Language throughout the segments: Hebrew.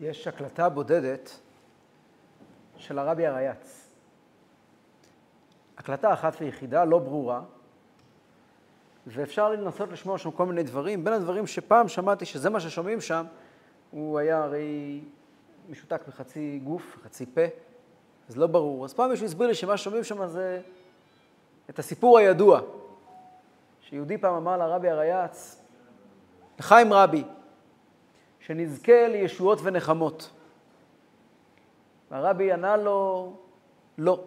יש הקלטה בודדת של הרבי הרייץ. הקלטה אחת ויחידה, לא ברורה, ואפשר לנסות לשמוע שם כל מיני דברים. בין הדברים שפעם שמעתי שזה מה ששומעים שם, הוא היה הרי משותק בחצי גוף, חצי פה, אז לא ברור. אז פעם מישהו הסביר לי שמה ששומעים שם זה את הסיפור הידוע, שיהודי פעם אמר לרבי הרייץ, לחיים רבי, שנזכה לישועות ונחמות. והרבי ענה לו, לא.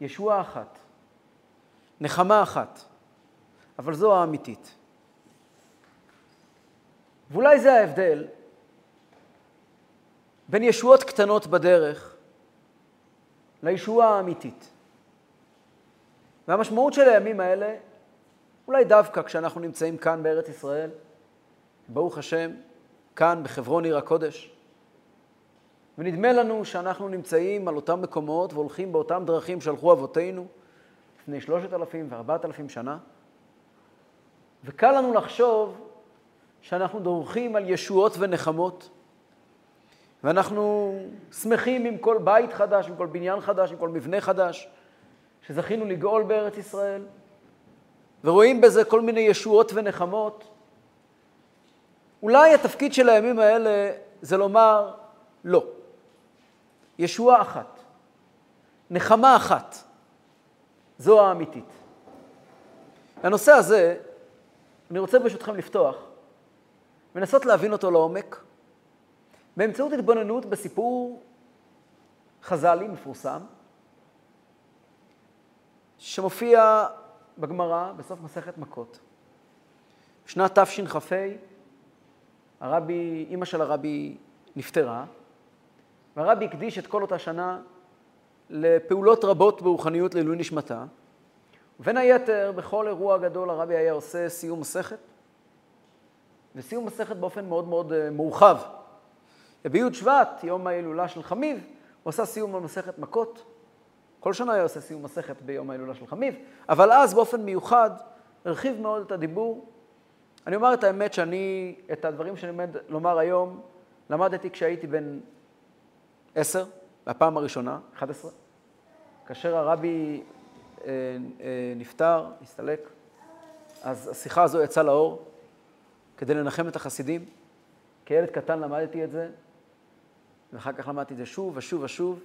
ישועה אחת, נחמה אחת, אבל זו האמיתית. ואולי זה ההבדל בין ישועות קטנות בדרך לישועה האמיתית. והמשמעות של הימים האלה, אולי דווקא כשאנחנו נמצאים כאן בארץ ישראל, ברוך השם, כאן בחברון עיר הקודש, ונדמה לנו שאנחנו נמצאים על אותם מקומות והולכים באותם דרכים שהלכו אבותינו לפני שלושת אלפים וארבעת אלפים שנה, וקל לנו לחשוב שאנחנו דורכים על ישועות ונחמות, ואנחנו שמחים עם כל בית חדש, עם כל בניין חדש, עם כל מבנה חדש, שזכינו לגאול בארץ ישראל, ורואים בזה כל מיני ישועות ונחמות. אולי התפקיד של הימים האלה זה לומר לא. ישועה אחת, נחמה אחת, זו האמיתית. לנושא הזה, אני רוצה ברשותכם לפתוח ולנסות להבין אותו לעומק באמצעות התבוננות בסיפור חז"לי מפורסם, שמופיע בגמרא בסוף מסכת מכות. בשנת תשכ"ה, הרבי, אימא של הרבי נפטרה, והרבי הקדיש את כל אותה שנה לפעולות רבות ברוחניות לעילוי נשמתה. ובין היתר, בכל אירוע גדול הרבי היה עושה סיום מסכת, וסיום מסכת באופן מאוד מאוד אה, מורחב. בי' שבט, יום ההילולה של חמיב, הוא עשה סיום במסכת מכות. כל שנה היה עושה סיום מסכת ביום ההילולה של חמיב, אבל אז באופן מיוחד הרחיב מאוד את הדיבור. אני אומר את האמת שאני, את הדברים שאני עומד לומר היום, למדתי כשהייתי בן עשר, בפעם הראשונה, 11, כאשר הרבי אה, אה, נפטר, הסתלק, אז השיחה הזו יצאה לאור כדי לנחם את החסידים. כילד קטן למדתי את זה, ואחר כך למדתי את זה שוב ושוב ושוב,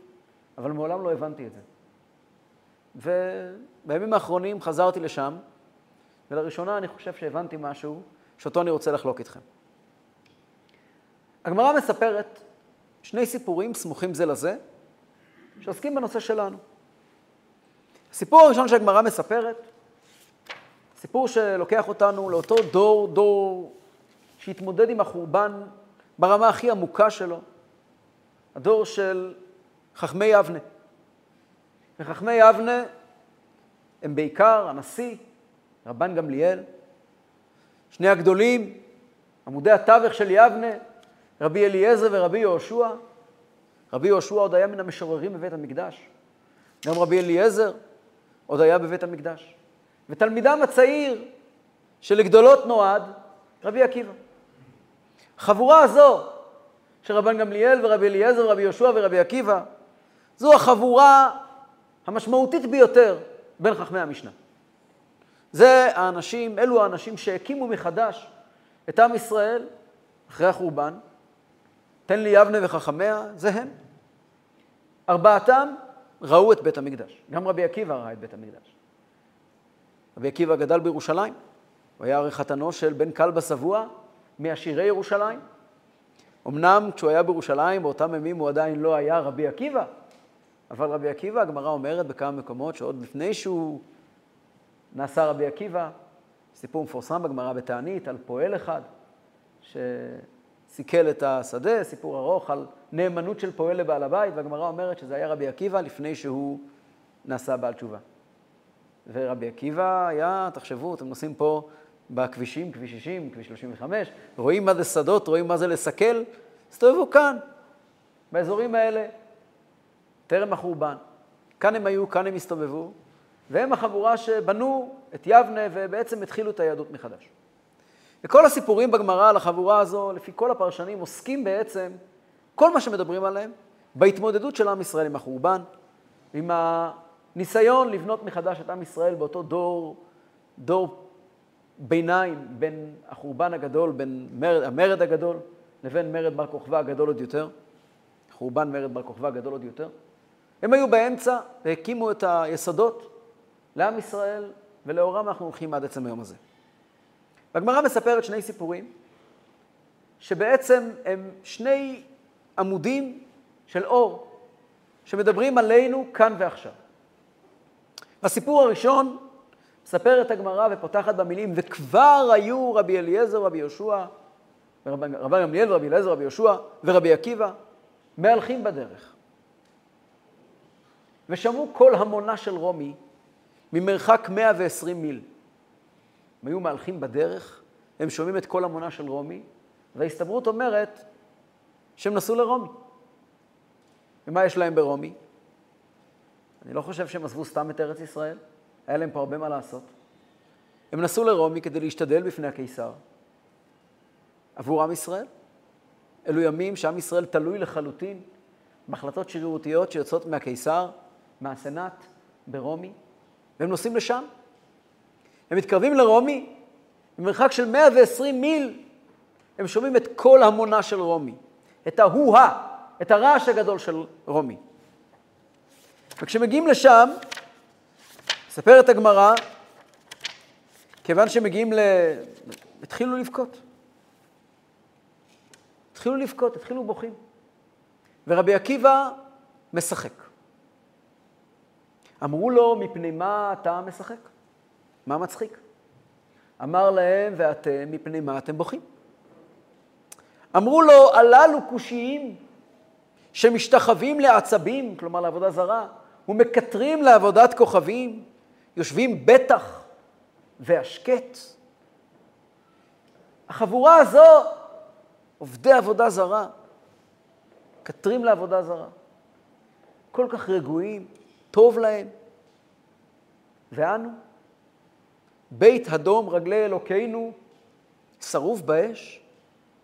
אבל מעולם לא הבנתי את זה. ובימים האחרונים חזרתי לשם, ולראשונה אני חושב שהבנתי משהו שאותו אני רוצה לחלוק איתכם. הגמרא מספרת שני סיפורים סמוכים זה לזה, שעוסקים בנושא שלנו. הסיפור הראשון שהגמרא מספרת, סיפור שלוקח אותנו לאותו דור, דור שהתמודד עם החורבן ברמה הכי עמוקה שלו, הדור של חכמי יבנה. וחכמי יבנה הם בעיקר הנשיא, רבן גמליאל, שני הגדולים, עמודי התווך של יבנה, רבי אליעזר ורבי יהושע. רבי יהושע עוד היה מן המשוררים בבית המקדש. גם רבי אליעזר עוד היה בבית המקדש. ותלמידם הצעיר שלגדולות נועד, רבי עקיבא. החבורה הזו של רבן גמליאל ורבי אליעזר ורבי יהושע ורבי עקיבא, זו החבורה המשמעותית ביותר בין חכמי המשנה. זה האנשים, אלו האנשים שהקימו מחדש את עם ישראל אחרי החורבן, תן לי יבנה וחכמיה, זה הם. ארבעתם ראו את בית המקדש. גם רבי עקיבא ראה את בית המקדש. רבי עקיבא גדל בירושלים, הוא היה הרי חתנו של בן כלבא שבוע מעשירי ירושלים. אמנם כשהוא היה בירושלים, באותם ימים הוא עדיין לא היה רבי עקיבא, אבל רבי עקיבא, הגמרא אומרת בכמה מקומות שעוד לפני שהוא נעשה רבי עקיבא, סיפור מפורסם בגמרא בתענית על פועל אחד, ש... סיכל את השדה, סיפור ארוך על נאמנות של פועל לבעל הבית, והגמרא אומרת שזה היה רבי עקיבא לפני שהוא נעשה בעל תשובה. ורבי עקיבא היה, תחשבו, אתם נוסעים פה בכבישים, כביש 60, כביש 35, רואים מה זה שדות, רואים מה זה לסכל, הסתובבו כאן, באזורים האלה, טרם החורבן. כאן הם היו, כאן הם הסתובבו, והם החבורה שבנו את יבנה ובעצם התחילו את היהדות מחדש. וכל הסיפורים בגמרא על החבורה הזו, לפי כל הפרשנים, עוסקים בעצם, כל מה שמדברים עליהם, בהתמודדות של עם ישראל עם החורבן, עם הניסיון לבנות מחדש את עם ישראל באותו דור, דור ביניים בין החורבן הגדול, בין מרד, המרד הגדול, לבין מרד בר כוכבא הגדול עוד יותר, חורבן מרד בר כוכבא הגדול עוד יותר. הם היו באמצע והקימו את היסודות לעם ישראל, ולאורם אנחנו הולכים עד עצם היום הזה. והגמרא מספרת שני סיפורים, שבעצם הם שני עמודים של אור, שמדברים עלינו כאן ועכשיו. הסיפור הראשון מספרת הגמרא ופותחת במילים, וכבר היו רבי אליעזר, רבי יהושע, רבי גמליאל, רבי אליעזר, רבי יהושע ורבי עקיבא, מהלכים בדרך. ושמעו קול המונה של רומי ממרחק 120 מיל. הם היו מהלכים בדרך, הם שומעים את קול המונה של רומי, וההסתברות אומרת שהם נסעו לרומי. ומה יש להם ברומי? אני לא חושב שהם עזבו סתם את ארץ ישראל, היה להם פה הרבה מה לעשות. הם נסעו לרומי כדי להשתדל בפני הקיסר עבור עם ישראל. אלו ימים שעם ישראל תלוי לחלוטין בהחלטות שרירותיות שיוצאות מהקיסר, מהסנאט ברומי, והם נוסעים לשם. הם מתקרבים לרומי, במרחק של 120 מיל, הם שומעים את כל המונה של רומי, את ההוא-הא, את הרעש הגדול של רומי. וכשמגיעים לשם, מספרת הגמרא, כיוון שמגיעים ל... התחילו לבכות. התחילו לבכות, התחילו בוכים. ורבי עקיבא משחק. אמרו לו, מפני מה אתה משחק? מה מצחיק? אמר להם, ואתם, מפני מה אתם בוכים? אמרו לו, הללו קושיים שמשתחווים לעצבים, כלומר לעבודה זרה, ומקטרים לעבודת כוכבים, יושבים בטח והשקט. החבורה הזו, עובדי עבודה זרה, מקטרים לעבודה זרה. כל כך רגועים, טוב להם. ואנו, בית הדום רגלי אלוקינו, שרוף באש,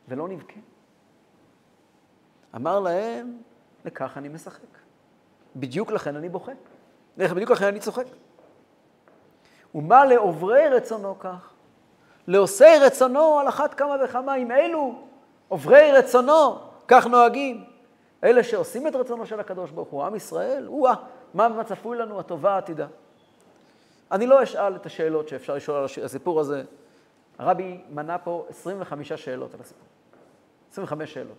ולא נבכה. אמר להם, לכך אני משחק. בדיוק לכן אני בוכה. בדיוק לכן אני צוחק. ומה לעוברי רצונו כך? לעושי רצונו על אחת כמה וכמה, אם אלו עוברי רצונו, כך נוהגים. אלה שעושים את רצונו של הקדוש ברוך הוא, עם ישראל, או מה צפוי לנו הטובה העתידה. אני לא אשאל את השאלות שאפשר לשאול על הסיפור הזה. הרבי מנה פה 25 שאלות על הסיפור. 25 שאלות.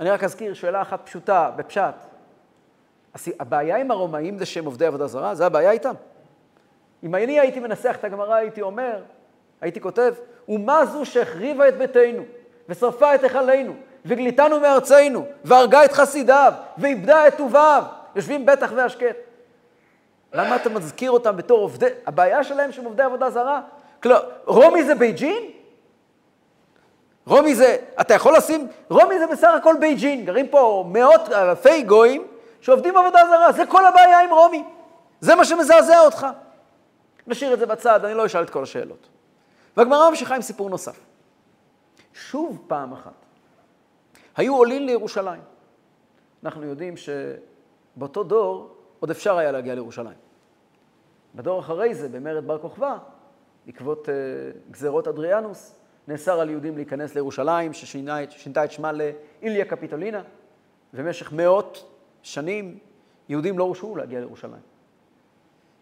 אני רק אזכיר שאלה אחת פשוטה, בפשט. הבעיה עם הרומאים זה שהם עובדי עבודה זרה, זה הבעיה איתם. אם אני הייתי מנסח את הגמרא, הייתי אומר, הייתי כותב, אומה זו שהחריבה את ביתנו, ושרפה את היכלינו, וגליתנו מארצנו, והרגה את חסידיו, ואיבדה את טוביו, יושבים בטח והשקט. למה אתה מזכיר אותם בתור עובדי, הבעיה שלהם שהם עובדי עבודה זרה? כלומר, רומי זה בייג'ין? רומי זה, אתה יכול לשים, רומי זה בסך הכל בייג'ין, גרים פה מאות אלפי גויים שעובדים עבודה זרה, זה כל הבעיה עם רומי. זה מה שמזעזע אותך. נשאיר את זה בצד, אני לא אשאל את כל השאלות. והגמרא ממשיכה עם סיפור נוסף. שוב פעם אחת, היו עולים לירושלים. אנחנו יודעים שבאותו דור עוד אפשר היה להגיע לירושלים. בדור אחרי זה, במרד בר כוכבא, בעקבות uh, גזרות אדריאנוס, נאסר על יהודים להיכנס לירושלים, ששינתה את שמה לאיליה קפיטולינה, ובמשך מאות שנים יהודים לא הורשו להגיע לירושלים.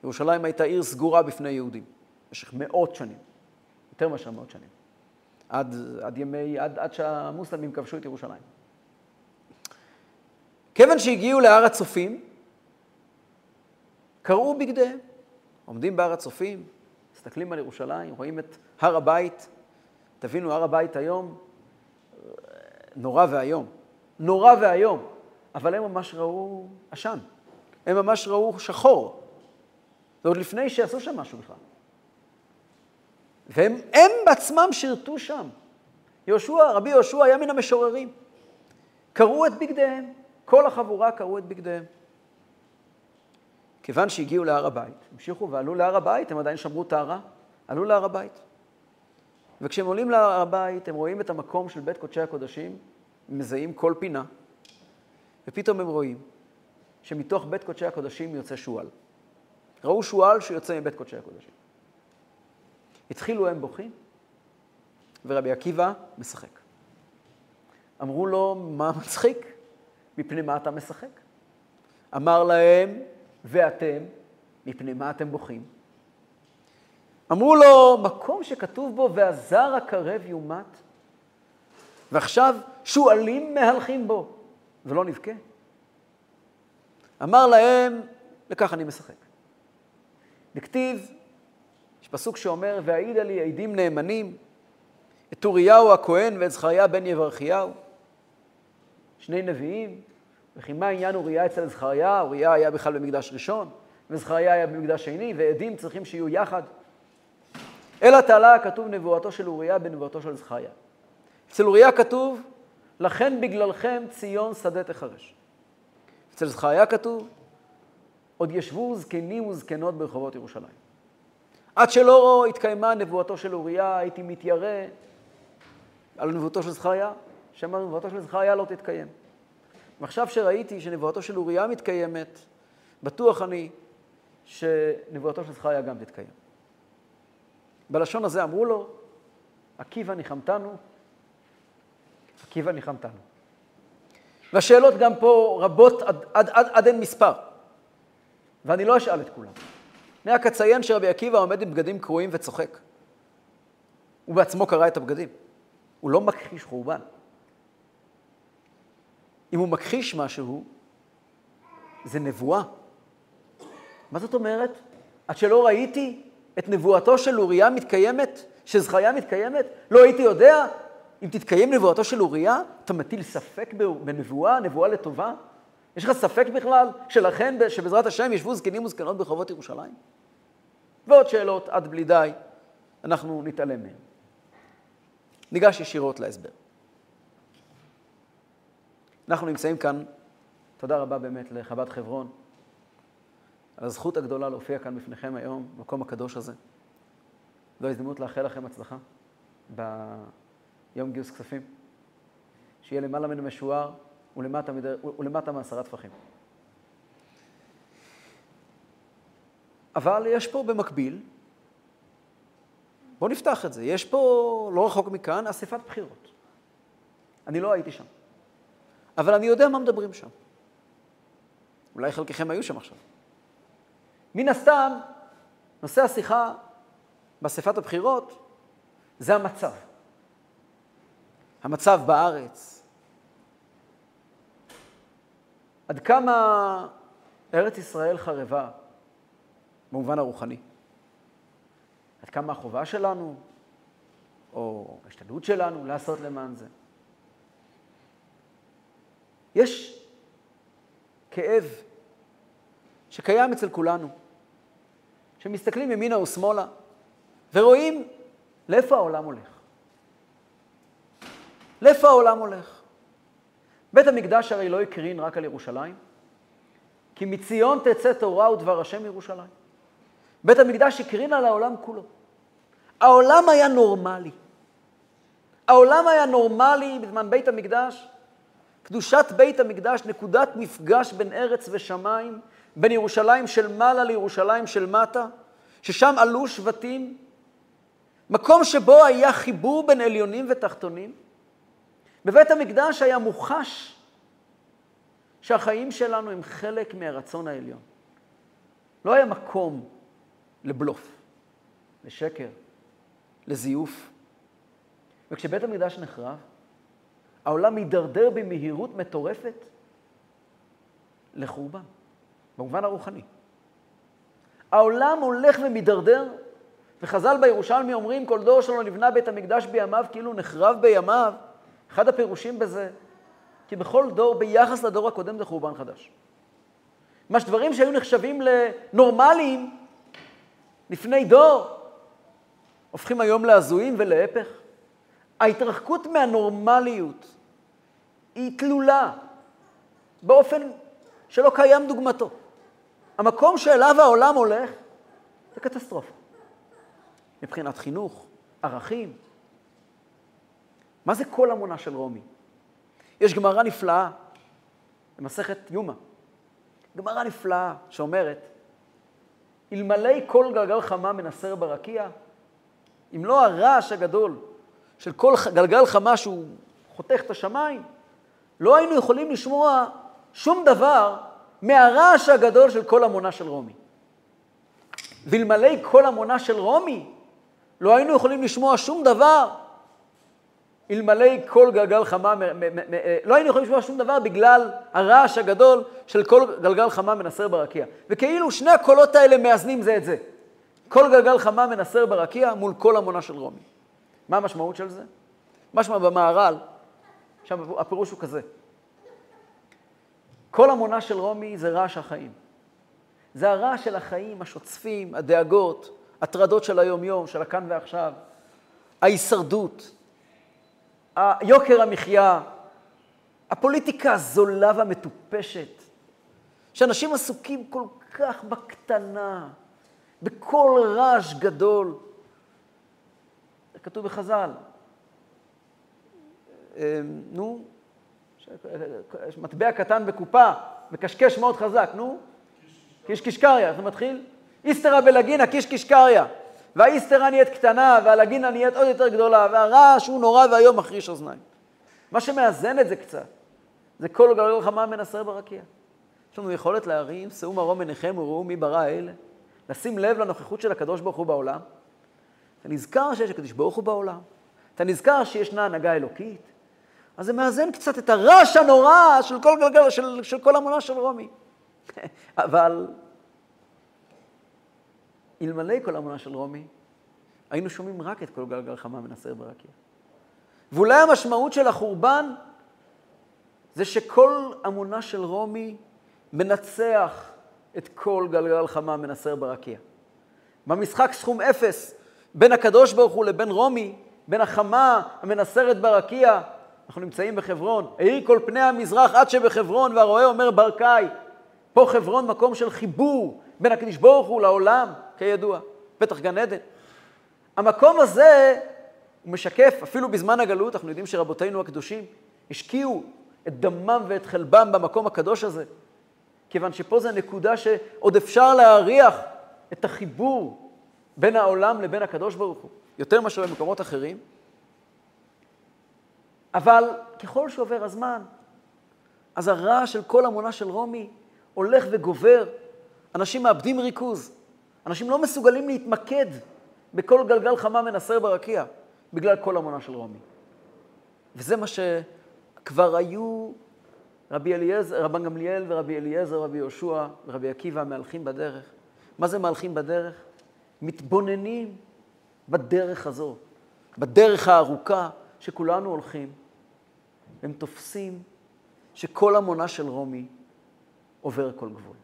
ירושלים הייתה עיר סגורה בפני יהודים, במשך מאות שנים, יותר מאשר מאות שנים, עד, עד ימי, עד, עד שהמוסלמים כבשו את ירושלים. כיוון שהגיעו להר הצופים, קרעו בגדיהם. עומדים בהר הצופים, מסתכלים על ירושלים, רואים את הר הבית. תבינו, הר הבית היום נורא ואיום. נורא ואיום. אבל הם ממש ראו עשן. הם ממש ראו שחור. זה עוד לפני שעשו שם משהו בכלל. והם בעצמם שירתו שם. יהושע, רבי יהושע היה מן המשוררים. קראו את בגדיהם, כל החבורה קראו את בגדיהם. כיוון שהגיעו להר הבית, המשיכו ועלו להר הבית, הם עדיין שמרו טהרה, עלו להר הבית. וכשהם עולים להר הבית, הם רואים את המקום של בית קודשי הקודשים, מזהים כל פינה, ופתאום הם רואים שמתוך בית קודשי הקודשים יוצא שועל. ראו שועל שיוצא מבית קודשי הקודשים. התחילו הם בוכים, ורבי עקיבא משחק. אמרו לו, מה מצחיק? מפני מה אתה משחק? אמר להם, ואתם, מפני מה אתם בוכים? אמרו לו, מקום שכתוב בו, והזר הקרב יומת, ועכשיו שועלים מהלכים בו, ולא נבכה. אמר להם, לכך אני משחק. בכתיב, יש פסוק שאומר, והעידה לי עדים נאמנים, את אוריהו הכהן ואת זכריה בן יברכיהו, שני נביאים, וכי מה עניין אוריה אצל זכריה? אוריה היה בכלל במקדש ראשון, וזכריה היה במקדש שני, ועדים צריכים שיהיו יחד. אלא תעלה כתוב נבואתו של אוריה בנבואתו של זכריה. אצל אוריה כתוב, לכן בגללכם ציון שדה תחרש. אצל זכריה כתוב, עוד ישבו זקנים וזקנות ברחובות ירושלים. עד שלא התקיימה נבואתו של אוריה, הייתי מתיירא על נבואתו של זכריה, שמא נבואתו של זכריה לא תתקיים. ועכשיו שראיתי שנבואתו של אוריה מתקיימת, בטוח אני שנבואתו של זכריה גם תתקיים. בלשון הזה אמרו לו, עקיבא ניחמתנו, עקיבא ניחמתנו. והשאלות גם פה רבות עד, עד, עד, עד אין מספר, ואני לא אשאל את כולם. אני רק אציין שרבי עקיבא עומד עם בגדים קרועים וצוחק. הוא בעצמו קרא את הבגדים. הוא לא מכחיש חורבן. אם הוא מכחיש משהו, זה נבואה. מה זאת אומרת? עד שלא ראיתי את נבואתו של אוריה מתקיימת, שזכריה מתקיימת, לא הייתי יודע אם תתקיים נבואתו של אוריה, אתה מטיל ספק בנבואה, נבואה לטובה? יש לך ספק בכלל שלכן, שבעזרת השם ישבו זקנים וזקנות ברחובות ירושלים? ועוד שאלות עד בלי די, אנחנו נתעלם מהן. ניגש ישירות להסבר. אנחנו נמצאים כאן, תודה רבה באמת לחב"ד חברון, על הזכות הגדולה להופיע כאן בפניכם היום, במקום הקדוש הזה. זו הזדמנות לאחל לכם הצלחה ביום גיוס כספים, שיהיה למעלה מן המשוער ולמטה, מדר... ולמטה מעשרה טפחים. אבל יש פה במקביל, בואו נפתח את זה, יש פה, לא רחוק מכאן, אספת בחירות. אני לא הייתי שם. אבל אני יודע מה מדברים שם. אולי חלקכם היו שם עכשיו. מן הסתם, נושא השיחה באספת הבחירות זה המצב. המצב בארץ. עד כמה ארץ ישראל חרבה במובן הרוחני. עד כמה החובה שלנו, או ההשתדלות שלנו, לעשות למען זה. יש כאב שקיים אצל כולנו, שמסתכלים ימינה ושמאלה ורואים לאיפה העולם הולך. לאיפה העולם הולך? בית המקדש הרי לא הקרין רק על ירושלים, כי מציון תצא תורה ודבר השם ירושלים. בית המקדש הקרין על העולם כולו. העולם היה נורמלי. העולם היה נורמלי בזמן בית המקדש, קדושת בית המקדש, נקודת מפגש בין ארץ ושמיים, בין ירושלים של מעלה לירושלים של מטה, ששם עלו שבטים, מקום שבו היה חיבור בין עליונים ותחתונים. בבית המקדש היה מוחש שהחיים שלנו הם חלק מהרצון העליון. לא היה מקום לבלוף, לשקר, לזיוף. וכשבית המקדש נחרב, העולם מידרדר במהירות מטורפת לחורבן, במובן הרוחני. העולם הולך ומידרדר, וחז"ל בירושלמי אומרים, כל דור שלא נבנה בית המקדש בימיו כאילו נחרב בימיו. אחד הפירושים בזה, כי בכל דור, ביחס לדור הקודם, זה חורבן חדש. ממש דברים שהיו נחשבים לנורמליים לפני דור, הופכים היום להזויים ולהפך. ההתרחקות מהנורמליות היא תלולה באופן שלא קיים דוגמתו. המקום שאליו העולם הולך זה קטסטרופה. מבחינת חינוך, ערכים, מה זה כל המונה של רומי? יש גמרא נפלאה במסכת יומא, גמרא נפלאה שאומרת, אלמלא כל גלגל חמה מנסר ברקיע, אם לא הרעש הגדול של כל גלגל חמה שהוא חותך את השמיים, לא היינו יכולים לשמוע שום דבר מהרעש הגדול של כל המונה של רומי. ואלמלא כל המונה של רומי, לא היינו יכולים לשמוע שום דבר אלמלא כל גלגל חמה, לא היינו יכולים לשמוע שום דבר בגלל הרעש הגדול של כל גלגל חמה מנסר ברקיע. וכאילו שני הקולות האלה מאזנים זה את זה. כל גלגל חמה מנסר ברקיע מול כל המונה של רומי. מה המשמעות של זה? משמע במהר"ל, עכשיו הפירוש הוא כזה. כל המונה של רומי זה רעש החיים. זה הרעש של החיים השוצפים, הדאגות, הטרדות של היום-יום, של הכאן ועכשיו, ההישרדות, יוקר המחיה, הפוליטיקה הזולה והמטופשת, שאנשים עסוקים כל כך בקטנה, בקול רעש גדול. כתוב בחז"ל. אמ, נו, מטבע קטן בקופה, מקשקש מאוד חזק, נו, קיש קישקריה, זה מתחיל? איסתרא בלגינה קיש קישקריה. והאיסתרה נהיית קטנה, והלגינה נהיית עוד יותר גדולה, והרעש הוא נורא ואיום מחריש אוזניים. מה שמאזן את זה קצת, זה כל גלגל חמה מנסר ברקיע. יש לנו יכולת להרים, שאו מרום עיניכם וראו מי ברא אלה. לשים לב לנוכחות של הקדוש ברוך הוא בעולם. אתה נזכר שיש הקדוש ברוך הוא בעולם. אתה נזכר שישנה הנהגה אלוקית. אז זה מאזן קצת את הרעש הנורא של כל גלגל, של, של כל המונה של רומי. אבל אלמלא כל המונה של רומי, היינו שומעים רק את כל גלגל חמה מנסר ברקיע. ואולי המשמעות של החורבן זה שכל המונה של רומי מנצח את כל גלגל חמה מנסר ברקיע. במשחק סכום אפס בין הקדוש ברוך הוא לבין רומי, בין החמה המנסרת ברקיע, אנחנו נמצאים בחברון, האיר כל פני המזרח עד שבחברון, והרועה אומר ברקאי, פה חברון מקום של חיבור בין הקדוש ברוך הוא לעולם, כידוע, פתח גן עדן. המקום הזה הוא משקף, אפילו בזמן הגלות, אנחנו יודעים שרבותינו הקדושים השקיעו את דמם ואת חלבם במקום הקדוש הזה, כיוון שפה זו נקודה שעוד אפשר להריח את החיבור בין העולם לבין הקדוש ברוך הוא, יותר מאשר במקומות אחרים. אבל ככל שעובר הזמן, אז הרעש של כל המונה של רומי הולך וגובר, אנשים מאבדים ריכוז. אנשים לא מסוגלים להתמקד בכל גלגל חמה מנסר ברקיע, בגלל כל המונה של רומי. וזה מה שכבר היו רבי אליעזר, רבן גמליאל ורבי אליעזר, רבי יהושע ורבי עקיבא מהלכים בדרך. מה זה מהלכים בדרך? מתבוננים בדרך הזו, בדרך הארוכה שכולנו הולכים. הם תופסים שכל המונה של רומי עובר כל גבול.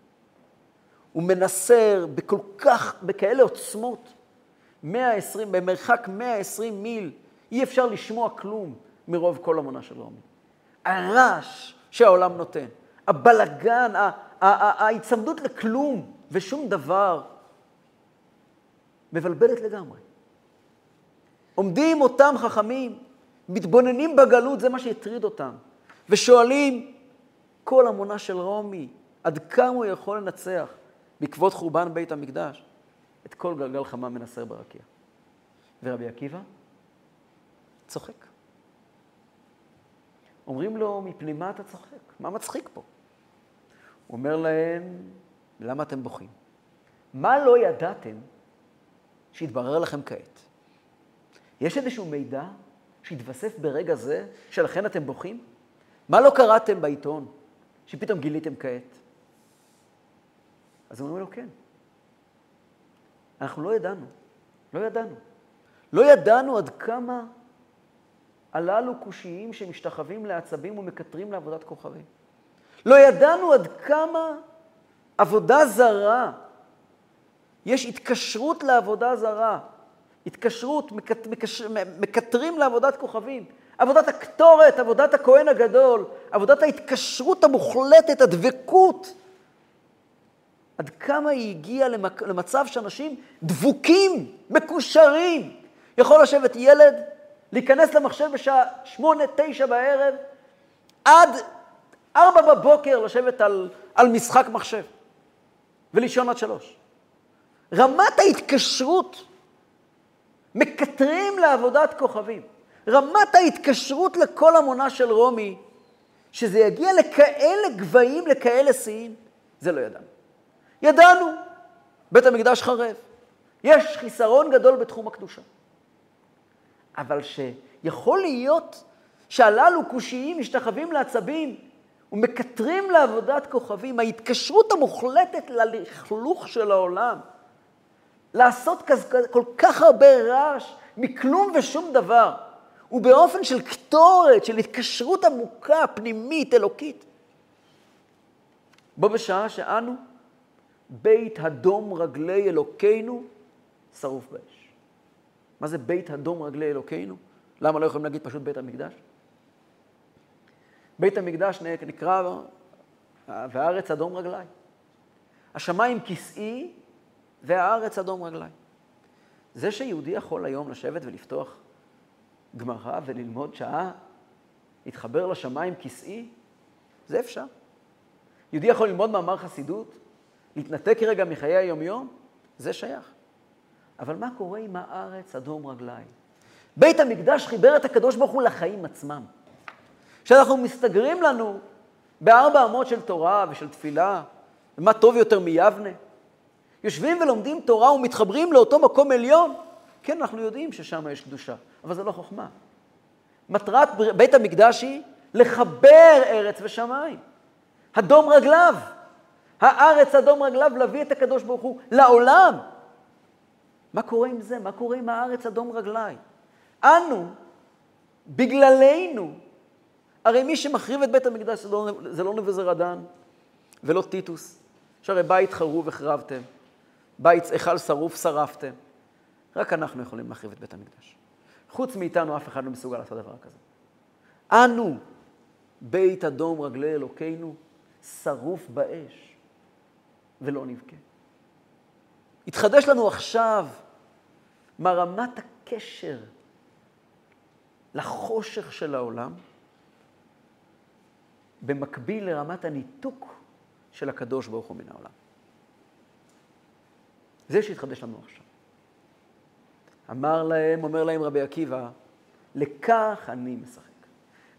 הוא מנסר בכל כך, בכאלה עוצמות, 120, במרחק 120 מיל, אי אפשר לשמוע כלום מרוב כל המונה של רומי. הרעש שהעולם נותן, הבלגן, ההיצמדות לכלום ושום דבר, מבלבלת לגמרי. עומדים אותם חכמים, מתבוננים בגלות, זה מה שהטריד אותם, ושואלים, כל המונה של רומי, עד כמה הוא יכול לנצח? בעקבות חורבן בית המקדש, את כל גלגל חמה מנסר ברקיע. ורבי עקיבא צוחק. אומרים לו, מפני מה אתה צוחק? מה מצחיק פה? הוא אומר להם, למה אתם בוכים? מה לא ידעתם שהתברר לכם כעת? יש איזשהו מידע שהתווסף ברגע זה, שלכן אתם בוכים? מה לא קראתם בעיתון שפתאום גיליתם כעת? אז אומרים לו, כן. אנחנו לא ידענו, לא ידענו. לא ידענו עד כמה הללו קושיים שמשתחווים לעצבים ומקטרים לעבודת כוכבים. לא ידענו עד כמה עבודה זרה, יש התקשרות לעבודה זרה, התקשרות, מקט, מקשר, מקטרים לעבודת כוכבים. עבודת הקטורת, עבודת הכהן הגדול, עבודת ההתקשרות המוחלטת, הדבקות עד כמה היא הגיעה למצב שאנשים דבוקים, מקושרים. יכול לשבת ילד להיכנס למחשב בשעה שמונה, תשע בערב, עד ארבע בבוקר לשבת על, על משחק מחשב ולישון עד שלוש. רמת ההתקשרות, מקטרים לעבודת כוכבים. רמת ההתקשרות לכל המונה של רומי, שזה יגיע לכאלה גבהים, לכאלה שיאים, זה לא ידענו. ידענו, בית המקדש חרב. יש חיסרון גדול בתחום הקדושה. אבל שיכול להיות שהללו קושיים משתחווים לעצבים ומקטרים לעבודת כוכבים, ההתקשרות המוחלטת ללכלוך של העולם, לעשות כל כך הרבה רעש מכלום ושום דבר, ובאופן של קטורת, של התקשרות עמוקה, פנימית, אלוקית. בו בשעה שאנו, בית הדום רגלי אלוקינו, שרוף באש. מה זה בית הדום רגלי אלוקינו? למה לא יכולים להגיד פשוט בית המקדש? בית המקדש נקרא, והארץ אדום רגלי. השמיים כסאי והארץ אדום רגלי. זה שיהודי יכול היום לשבת ולפתוח גמרא וללמוד שעה, להתחבר לשמיים כסאי, זה אפשר. יהודי יכול ללמוד מאמר חסידות, להתנתק רגע מחיי היומיום, זה שייך. אבל מה קורה עם הארץ אדום רגליים? בית המקדש חיבר את הקדוש ברוך הוא לחיים עצמם. כשאנחנו מסתגרים לנו בארבע אמות של תורה ושל תפילה, ומה טוב יותר מיבנה? יושבים ולומדים תורה ומתחברים לאותו מקום עליון, כן, אנחנו יודעים ששם יש קדושה, אבל זה לא חוכמה. מטרת בית המקדש היא לחבר ארץ ושמיים. הדום רגליו, הארץ אדום רגליו, להביא את הקדוש ברוך הוא לעולם. מה קורה עם זה? מה קורה עם הארץ אדום רגלי? אנו, בגללנו, הרי מי שמחריב את בית המקדש זה לא, לא נבוזרדן ולא טיטוס, שהרי בית חרוב החרבתם, בית היכל שרוף שרפתם. רק אנחנו יכולים להחריב את בית המקדש. חוץ מאיתנו אף אחד לא מסוגל לעשות דבר כזה. אנו, בית אדום רגלי אלוקינו, שרוף באש, ולא נבכה. התחדש לנו עכשיו מה רמת הקשר לחושך של העולם, במקביל לרמת הניתוק של הקדוש ברוך הוא מן העולם. זה שהתחדש לנו עכשיו. אמר להם, אומר להם רבי עקיבא, לכך אני משחק.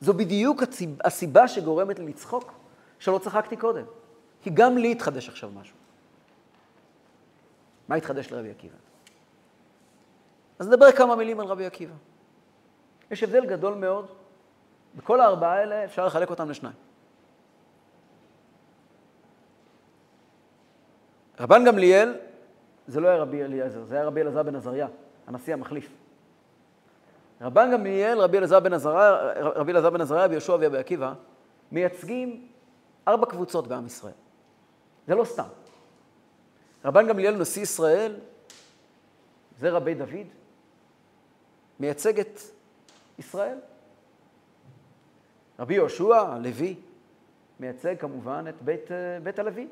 זו בדיוק הסיבה שגורמת לי לצחוק, שלא צחקתי קודם. כי גם לי התחדש עכשיו משהו. מה התחדש לרבי עקיבא? אז נדבר כמה מילים על רבי עקיבא. יש הבדל גדול מאוד. בכל הארבעה האלה אפשר לחלק אותם לשניים. רבן גמליאל, זה לא היה רבי אליעזר, זה היה רבי אלעזר בן עזריה, הנשיא המחליף. רבן גמליאל, רבי אלעזר בן עזריה, רבי אלעזר בן עזריה ויהושע ורבי עקיבא, מייצגים ארבע קבוצות בעם ישראל. זה לא סתם. רבן גמליאל, נשיא ישראל, זה רבי דוד, מייצג את ישראל. רבי יהושע הלוי מייצג כמובן את בית, בית הלוי.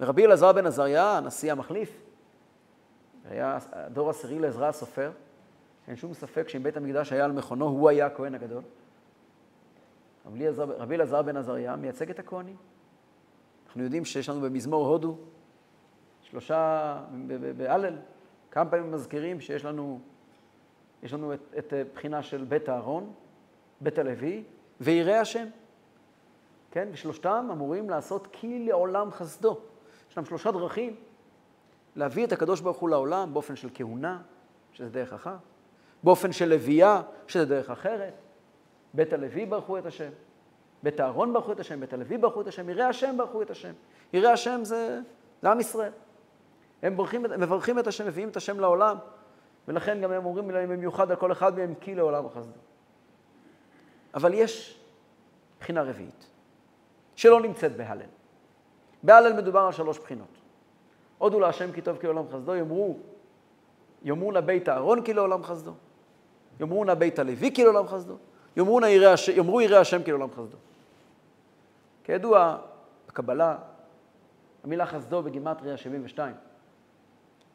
ורבי אלעזר בן עזריה, הנשיא המחליף, היה הדור עשירי לעזרא הסופר, אין שום ספק שאם בית המקדש היה על מכונו, הוא היה הכהן הגדול. רבי אלעזר בן עזריה מייצג את הכהנים. אנחנו יודעים שיש לנו במזמור הודו, שלושה, בהלל, כמה פעמים מזכירים שיש לנו יש לנו את, את אה, בחינה של בית אהרון, בית הלוי ויראי השם. כן? ושלושתם אמורים לעשות כי לעולם חסדו. יש להם שלושה דרכים להביא את הקדוש ברוך הוא לעולם באופן של כהונה, שזה דרך אחת, באופן של לוויה, שזה דרך אחרת. בית הלוי ברכו את השם, בית אהרון ברכו את השם, בית הלוי ברכו את השם, יראי השם ברכו את השם. יראי השם זה, זה עם ישראל. הם מברכים, מברכים את השם, מביאים את השם לעולם. ולכן גם הם אומרים להם במיוחד על כל אחד מהם כי לעולם החסדו. אבל יש בחינה רביעית, שלא נמצאת בהלל. בהלל מדובר על שלוש בחינות. הודו להשם כי טוב כי לעולם חסדו, יאמרו, יאמרו נא בית אהרון כי לעולם חסדו, יאמרו נא בית הלוי כי לעולם חסדו, יאמרו, ירא, ירא השם כי לעולם חסדו. כידוע, בקבלה, המילה חסדו בגימטריה 72,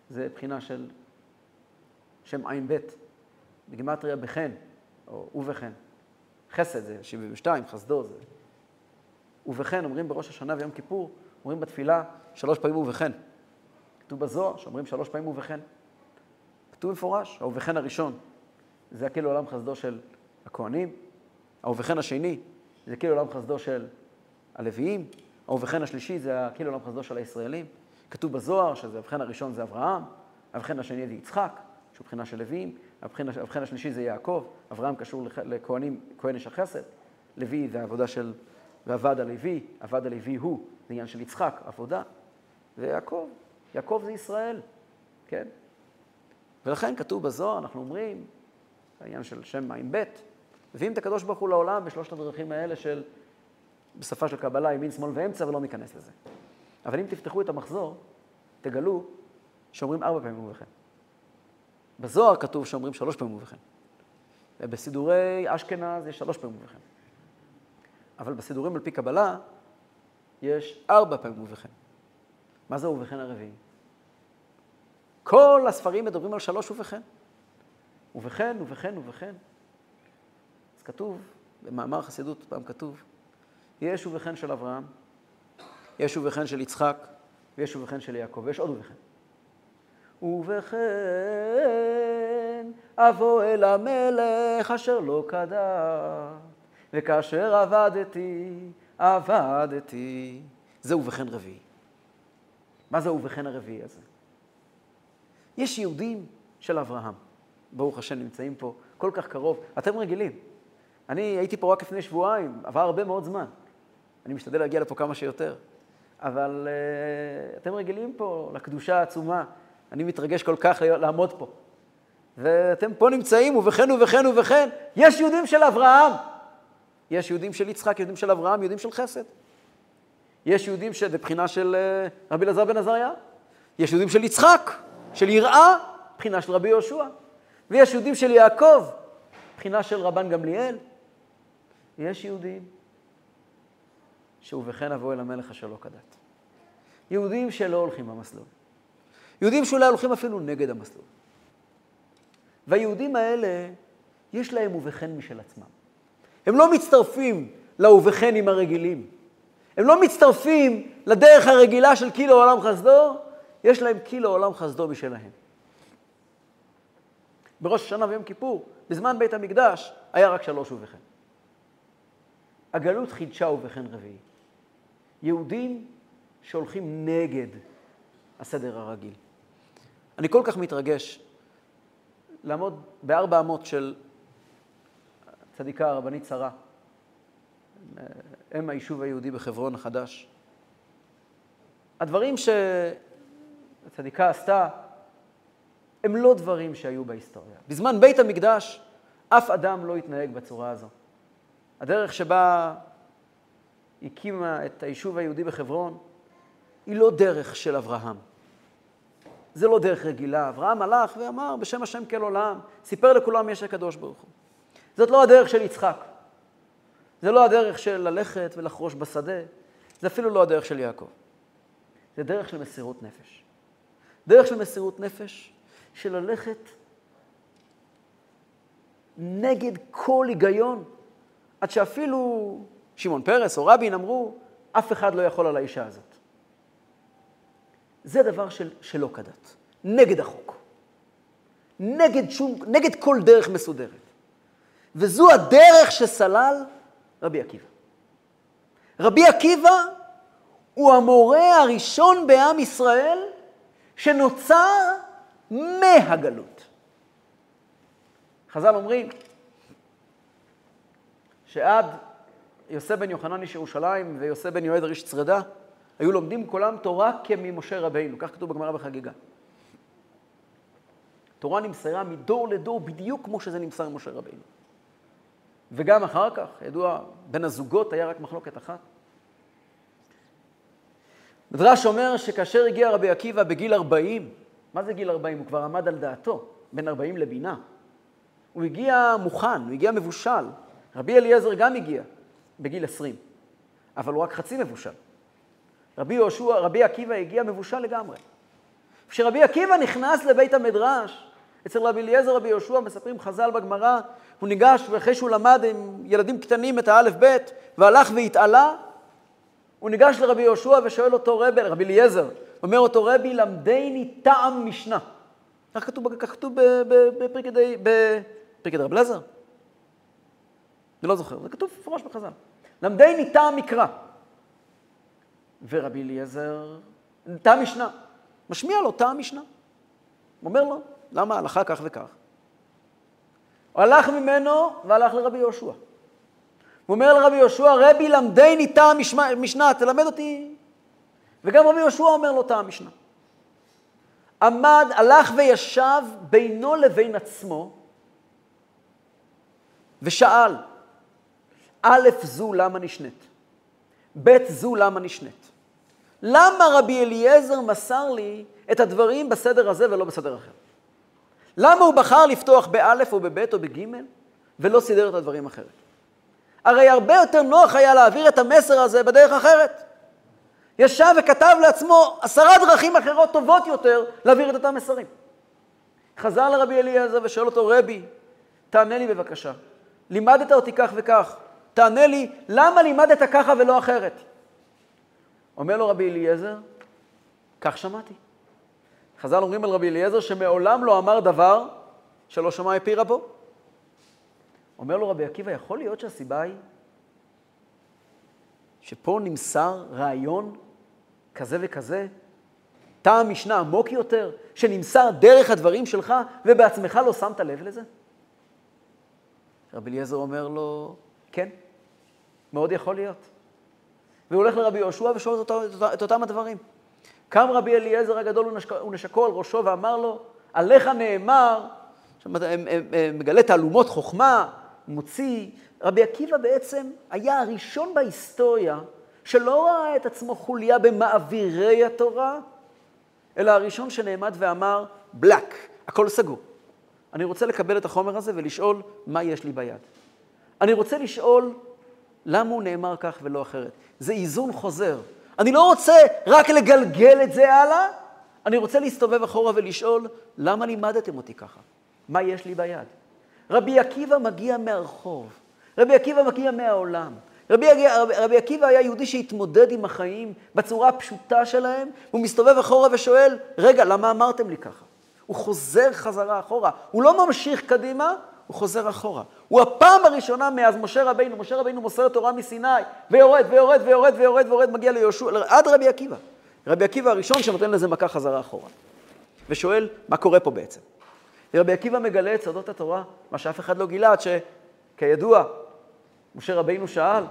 זה בחינה של שם ע"ב, בגימטריה בחן, או ובחן. חסד זה 72, חסדו זה. ובחן, אומרים בראש השנה ויום כיפור, אומרים בתפילה שלוש פעמים ובחן. כתוב בזוהר שאומרים שלוש פעמים ובחן. כתוב מפורש, האובכן הראשון, זה כאילו עולם חסדו של הכוהנים, האובכן השני, זה כאילו עולם חסדו של הלוויים, האובכן השלישי זה כאילו עולם חסדו של הישראלים. כתוב בזוהר שזה האובכן הראשון זה אברהם, האובכן השני זה יצחק, שהוא בחינה של לוויים, האובכן השלישי זה יעקב, אברהם קשור לכהנים, כהן איש החסד, לוי זה העבודה של, ועבד הלוי, עבד הלוי הוא, זה עניין של יצחק, עבודה, ויעקב, יעקב זה ישראל, כן? ולכן כתוב בזוהר, אנחנו אומרים, העניין של שם מים ב', מביאים את הקדוש ברוך הוא לעולם בשלושת הדרכים האלה של, בשפה של קבלה, ימין, שמאל ואמצע, ולא ניכנס לזה. אבל אם תפתחו את המחזור, תגלו שאומרים ארבע פעמים ובכן. בזוהר כתוב שאומרים שלוש פעמים ובכן. ובסידורי אשכנז יש שלוש פעמים ובכן. אבל בסידורים על פי קבלה יש ארבע פעמים ובכן. מה זה ובכן הרביעי? כל הספרים מדברים על שלוש ובכן. ובכן, ובכן, ובכן. אז כתוב, במאמר חסידות פעם כתוב, יש ובכן של אברהם, יש ובכן של יצחק, ויש ובכן של יעקב, ויש עוד ובכן. ובכן אבוא אל המלך אשר לא כדת, וכאשר עבדתי, עבדתי. זה ובכן רביעי. מה זה ובכן הרביעי הזה? יש יהודים של אברהם, ברוך השם נמצאים פה כל כך קרוב, אתם רגילים. אני הייתי פה רק לפני שבועיים, עבר הרבה מאוד זמן. אני משתדל להגיע לפה כמה שיותר. אבל uh, אתם רגילים פה לקדושה העצומה. אני מתרגש כל כך לעמוד פה. ואתם פה נמצאים, ובכן ובכן ובכן. יש יהודים של אברהם. יש יהודים של יצחק, יהודים של אברהם, יהודים של חסד. יש יהודים שבבחינה של uh, רבי אלעזר בן עזריה. יש יהודים של יצחק, של יראה, בחינה של רבי יהושע. ויש יהודים של יעקב, בחינה של רבן גמליאל. יש יהודים שבכן אבוא אל המלך אשר לא כדת. יהודים שלא הולכים במסלול. יהודים שאולי הולכים אפילו נגד המסלול. והיהודים האלה, יש להם ובכן משל עצמם. הם לא מצטרפים לאובכנים הרגילים. הם לא מצטרפים לדרך הרגילה של קילו עולם חסדו, יש להם קילו עולם חסדו משלהם. בראש השנה ויום כיפור, בזמן בית המקדש, היה רק שלוש ובכן. הגלות חידשה ובכן רביעי. יהודים שהולכים נגד הסדר הרגיל. אני כל כך מתרגש לעמוד בארבע אמות של צדיקה הרבנית שרה, אם היישוב היהודי בחברון החדש. הדברים שהצדיקה עשתה הם לא דברים שהיו בהיסטוריה. בזמן בית המקדש אף אדם לא התנהג בצורה הזו. הדרך שבה הקימה את היישוב היהודי בחברון, היא לא דרך של אברהם. זה לא דרך רגילה. אברהם הלך ואמר, בשם השם כל עולם, סיפר לכולם יש הקדוש ברוך הוא. זאת לא הדרך של יצחק. זה לא הדרך של ללכת ולחרוש בשדה. זה אפילו לא הדרך של יעקב. זה דרך של מסירות נפש. דרך של מסירות נפש, של ללכת נגד כל היגיון, עד שאפילו שמעון פרס או רבין אמרו, אף אחד לא יכול על האישה הזאת. זה דבר של, שלא כדת, נגד החוק, נגד, שום, נגד כל דרך מסודרת. וזו הדרך שסלל רבי עקיבא. רבי עקיבא הוא המורה הראשון בעם ישראל שנוצר מהגלות. חז"ל אומרים שעד יוסף בן יוחנן איש ירושלים ויוסף בן יועד איש צרדה, היו לומדים כולם תורה כממשה רבינו, כך כתוב בגמרא בחגיגה. תורה נמסרה מדור לדור בדיוק כמו שזה נמסר ממשה רבינו. וגם אחר כך, ידוע, בין הזוגות היה רק מחלוקת אחת. מדרש אומר שכאשר הגיע רבי עקיבא בגיל 40, מה זה גיל 40? הוא כבר עמד על דעתו, בין 40 לבינה. הוא הגיע מוכן, הוא הגיע מבושל. רבי אליעזר גם הגיע. בגיל 20, אבל הוא רק חצי מבושל. רבי יהושע, רבי עקיבא הגיע מבושל לגמרי. כשרבי עקיבא נכנס לבית המדרש, אצל רבי אליעזר, רבי יהושע, מספרים חז"ל בגמרא, הוא ניגש, ואחרי שהוא למד עם ילדים קטנים את האלף-בית, והלך והתעלה, הוא ניגש לרבי יהושע ושואל אותו רבי, רבי אליעזר, אומר אותו רבי, למדני טעם משנה. כך כתוב, כתוב בפרקי רב אליעזר? אני לא זוכר, זה כתוב מפורש בחז"ל. למדני טעם מקרא. ורבי אליעזר, טעם משנה, משמיע לו טעם משנה. הוא אומר לו, למה הלכה כך וכך? הוא הלך ממנו והלך לרבי יהושע. הוא אומר לרבי יהושע, רבי למדני טעם משנה, תלמד אותי. וגם רבי יהושע אומר לו טעם משנה. עמד, הלך וישב בינו לבין עצמו, ושאל, א', זו למה נשנית? ב', זו למה נשנית? למה רבי אליעזר מסר לי את הדברים בסדר הזה ולא בסדר אחר? למה הוא בחר לפתוח באלף או בבית או בגימל ולא סידר את הדברים אחרת? הרי הרבה יותר נוח היה להעביר את המסר הזה בדרך אחרת. ישב וכתב לעצמו עשרה דרכים אחרות טובות יותר להעביר את אותם מסרים. חזר לרבי אליעזר ושואל אותו, רבי, תענה לי בבקשה, לימדת אותי כך וכך, תענה לי, למה לימדת ככה ולא אחרת? אומר לו רבי אליעזר, כך שמעתי. חז"ל אומרים על רבי אליעזר שמעולם לא אמר דבר שלא שמע מפי רבו. אומר לו רבי עקיבא, יכול להיות שהסיבה היא שפה נמסר רעיון כזה וכזה, טעם משנה עמוק יותר, שנמסר דרך הדברים שלך ובעצמך לא שמת לב לזה? רבי אליעזר אומר לו, כן, מאוד יכול להיות. והוא הולך לרבי יהושע ושואל את, את אותם הדברים. קם רבי אליעזר הגדול ונשקו על ראשו ואמר לו, עליך נאמר, מגלה תעלומות חוכמה, מוציא. רבי עקיבא בעצם היה הראשון בהיסטוריה שלא ראה את עצמו חוליה במעבירי התורה, אלא הראשון שנעמד ואמר, בלק, הכל סגור. אני רוצה לקבל את החומר הזה ולשאול מה יש לי ביד. אני רוצה לשאול למה הוא נאמר כך ולא אחרת. זה איזון חוזר. אני לא רוצה רק לגלגל את זה הלאה, אני רוצה להסתובב אחורה ולשאול, למה לימדתם אותי ככה? מה יש לי ביד? רבי עקיבא מגיע מהרחוב, רבי עקיבא מגיע מהעולם. רבי, רבי, רבי עקיבא היה יהודי שהתמודד עם החיים בצורה הפשוטה שלהם, הוא מסתובב אחורה ושואל, רגע, למה אמרתם לי ככה? הוא חוזר חזרה אחורה, הוא לא ממשיך קדימה, הוא חוזר אחורה. הוא הפעם הראשונה מאז משה רבינו, משה רבינו מוסר תורה מסיני, ויורד ויורד ויורד ויורד ויורד, מגיע ליהושע, עד רבי עקיבא. רבי עקיבא הראשון שנותן לזה מכה חזרה אחורה. ושואל, מה קורה פה בעצם? רבי עקיבא מגלה את סודות התורה, מה שאף אחד לא גילה, עד שכידוע, משה רבינו שאל,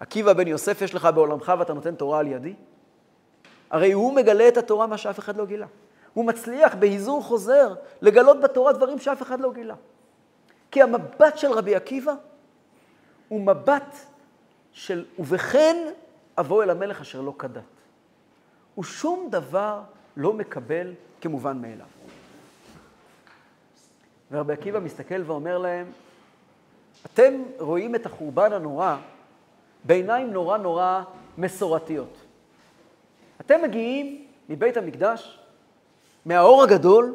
עקיבא בן יוסף יש לך בעולמך ואתה נותן תורה על ידי? הרי הוא מגלה את התורה, מה שאף אחד לא גילה. הוא מצליח בהיזור חוזר לגלות בתורה דברים שאף אחד לא גילה. כי המבט של רבי עקיבא הוא מבט של ובכן אבוא אל המלך אשר לא כדת. הוא שום דבר לא מקבל כמובן מאליו. ורבי עקיבא מסתכל ואומר להם, אתם רואים את החורבן הנורא בעיניים נורא נורא מסורתיות. אתם מגיעים מבית המקדש, מהאור הגדול,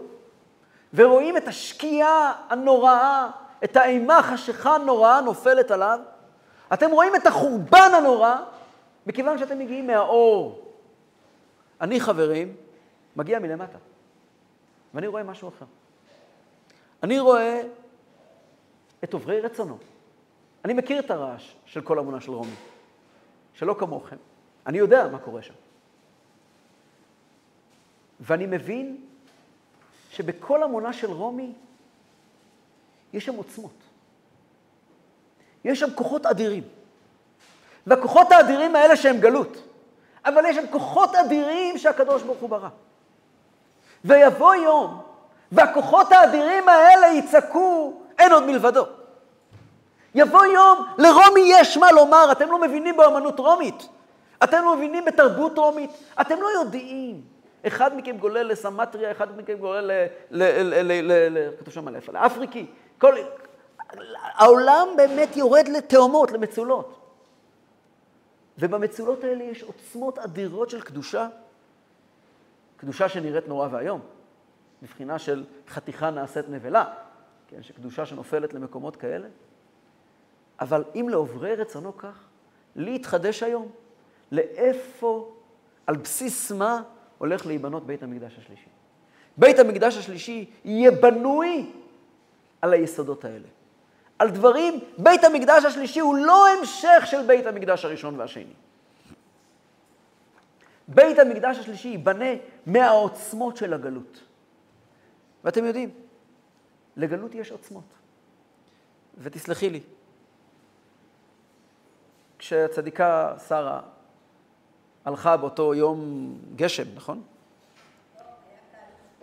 ורואים את השקיעה הנוראה את האימה חשיכה נוראה נופלת עליו, אתם רואים את החורבן הנורא, מכיוון שאתם מגיעים מהאור. אני, חברים, מגיע מלמטה, ואני רואה משהו אחר. אני רואה את עוברי רצונו. אני מכיר את הרעש של כל אמונה של רומי, שלא כמוכם. אני יודע מה קורה שם. ואני מבין שבכל אמונה של רומי יש שם עוצמות. יש שם כוחות אדירים. והכוחות האדירים האלה שהם גלות, אבל יש שם כוחות אדירים שהקדוש ברוך הוא ברא. ויבוא יום, והכוחות האדירים האלה יצעקו, אין עוד מלבדו. יבוא יום, לרומי יש מה לומר, אתם לא מבינים באמנות רומית. אתם לא מבינים בתרבות רומית, אתם לא יודעים. אחד מכם גולל לסמטריה, אחד מכם גולל ל... כתוב שם לאפריקי. כל... העולם באמת יורד לתהומות, למצולות. ובמצולות האלה יש עוצמות אדירות של קדושה, קדושה שנראית נורא ואיום, מבחינה של חתיכה נעשית נבלה, כן, שקדושה שנופלת למקומות כאלה. אבל אם לעוברי רצונו כך, להתחדש היום, לאיפה, על בסיס מה הולך להיבנות בית המקדש השלישי. בית המקדש השלישי יהיה בנוי על היסודות האלה. על דברים, בית המקדש השלישי הוא לא המשך של בית המקדש הראשון והשני. בית המקדש השלישי ייבנה מהעוצמות של הגלות. ואתם יודעים, לגלות יש עוצמות. ותסלחי לי, כשהצדיקה שרה הלכה באותו יום גשם, נכון?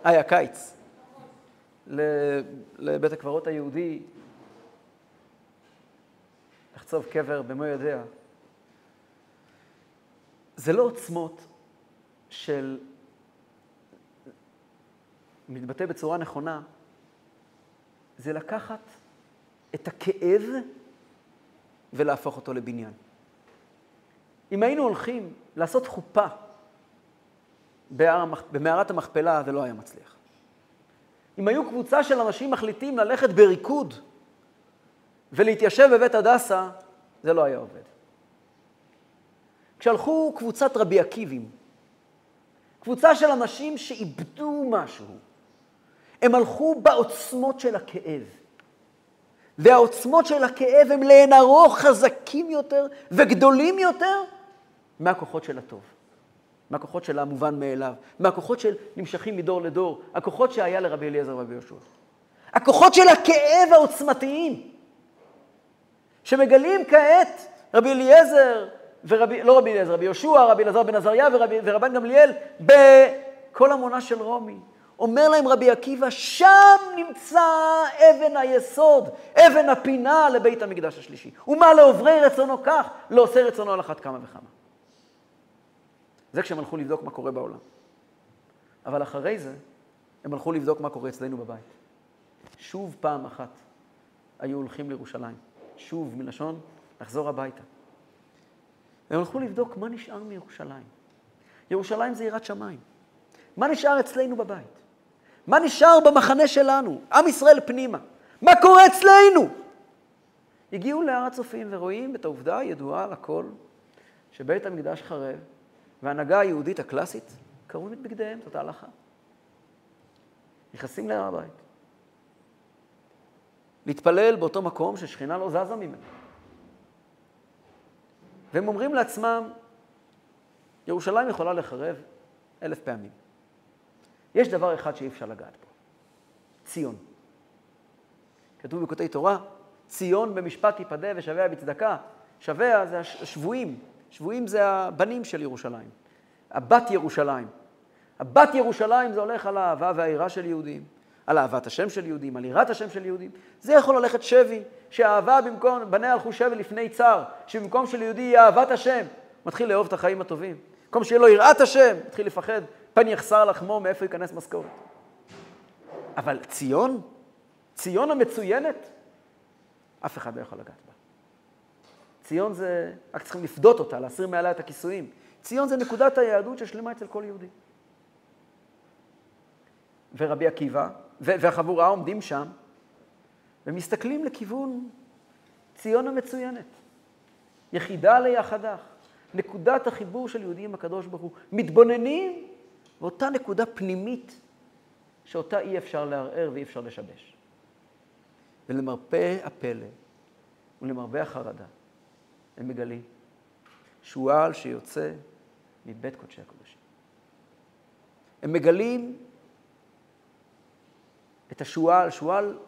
היה קיץ. לבית הקברות היהודי, לחצוב קבר במו יודע. זה לא עוצמות של, מתבטא בצורה נכונה, זה לקחת את הכאב ולהפוך אותו לבניין. אם היינו הולכים לעשות חופה במערת המכפלה, זה לא היה מצליח. אם היו קבוצה של אנשים מחליטים ללכת בריקוד ולהתיישב בבית הדסה, זה לא היה עובד. כשהלכו קבוצת רבי עקיבים, קבוצה של אנשים שאיבדו משהו, הם הלכו בעוצמות של הכאב. והעוצמות של הכאב הם לאין ארוך חזקים יותר וגדולים יותר מהכוחות של הטוב. מהכוחות של המובן מאליו, מהכוחות של נמשכים מדור לדור, הכוחות שהיה לרבי אליעזר ורבי יהושע. הכוחות של הכאב העוצמתיים, שמגלים כעת רבי אליעזר, ורבי, לא רבי אליעזר, רבי יהושע, רבי אלעזר בן עזריה ורבן גמליאל, בכל המונה של רומי. אומר להם רבי עקיבא, שם נמצא אבן היסוד, אבן הפינה לבית המקדש השלישי. ומה לעוברי רצונו כך, לא עושה רצונו על אחת כמה וכמה. זה כשהם הלכו לבדוק מה קורה בעולם. אבל אחרי זה, הם הלכו לבדוק מה קורה אצלנו בבית. שוב פעם אחת היו הולכים לירושלים. שוב, מלשון לחזור הביתה. הם הלכו לבדוק מה נשאר מירושלים. ירושלים זה יראת שמיים. מה נשאר אצלנו בבית? מה נשאר במחנה שלנו? עם ישראל פנימה. מה קורה אצלנו? הגיעו להר הצופים ורואים את העובדה הידועה לכל, שבית המקדש חרב, וההנהגה היהודית הקלאסית קרעו את בגדיהם, זאת ההלכה. נכנסים להר הבית. להתפלל באותו מקום ששכינה לא זזה ממנו. והם אומרים לעצמם, ירושלים יכולה לחרב אלף פעמים. יש דבר אחד שאי אפשר לגעת בו, ציון. כתוב בקוטעי תורה, ציון במשפט תיפדה ושביה בצדקה. שביה זה השבויים, שבויים זה הבנים של ירושלים, הבת ירושלים. הבת ירושלים זה הולך על האהבה והיראה של יהודים, על אהבת השם של יהודים, על יראת השם של יהודים. זה יכול ללכת שבי, שהאהבה במקום, בניה הלכו שבי לפני צר, שבמקום של יהודי יהיה אהבת השם, מתחיל לאהוב את החיים הטובים. במקום שיהיה לו יראת השם, מתחיל לפחד, פן יחסר לחמו, מאיפה ייכנס משכורת. אבל ציון, ציון המצוינת, אף אחד לא יכול לגעת בה. ציון זה, רק צריכים לפדות אותה, להסיר מעליה את הכיסויים. ציון זה נקודת היהדות ששלמה אצל כל יהודי. ורבי עקיבא והחבורה עומדים שם ומסתכלים לכיוון ציון המצוינת. יחידה ליחדך, נקודת החיבור של יהודים עם הקדוש ברוך הוא. מתבוננים באותה נקודה פנימית שאותה אי אפשר לערער ואי אפשר לשבש. ולמרפא הפלא ולמרבה החרדה, הם מגלים שועל שיוצא מבית קודשי הקודשים. הם מגלים את השועל, שועל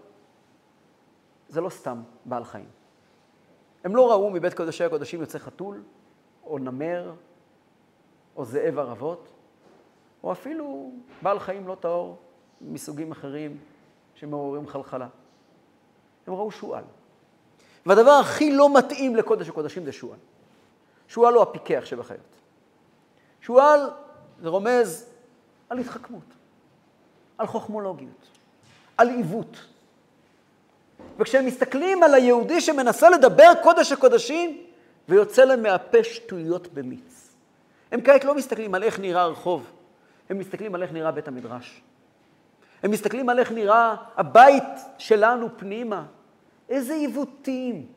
זה לא סתם בעל חיים. הם לא ראו מבית קודשי הקודשים יוצא חתול, או נמר, או זאב ערבות, או אפילו בעל חיים לא טהור מסוגים אחרים שמעוררים חלחלה. הם ראו שועל. והדבר הכי לא מתאים לקודש הקודשים זה שועל. שועל הוא הפיקח שבחיות. שועל זה רומז על התחכמות, על חוכמולוגיות, על עיוות. וכשהם מסתכלים על היהודי שמנסה לדבר קודש הקודשים, ויוצא להם מהפה שטויות במיץ. הם כעת לא מסתכלים על איך נראה הרחוב, הם מסתכלים על איך נראה בית המדרש. הם מסתכלים על איך נראה הבית שלנו פנימה. איזה עיוותים,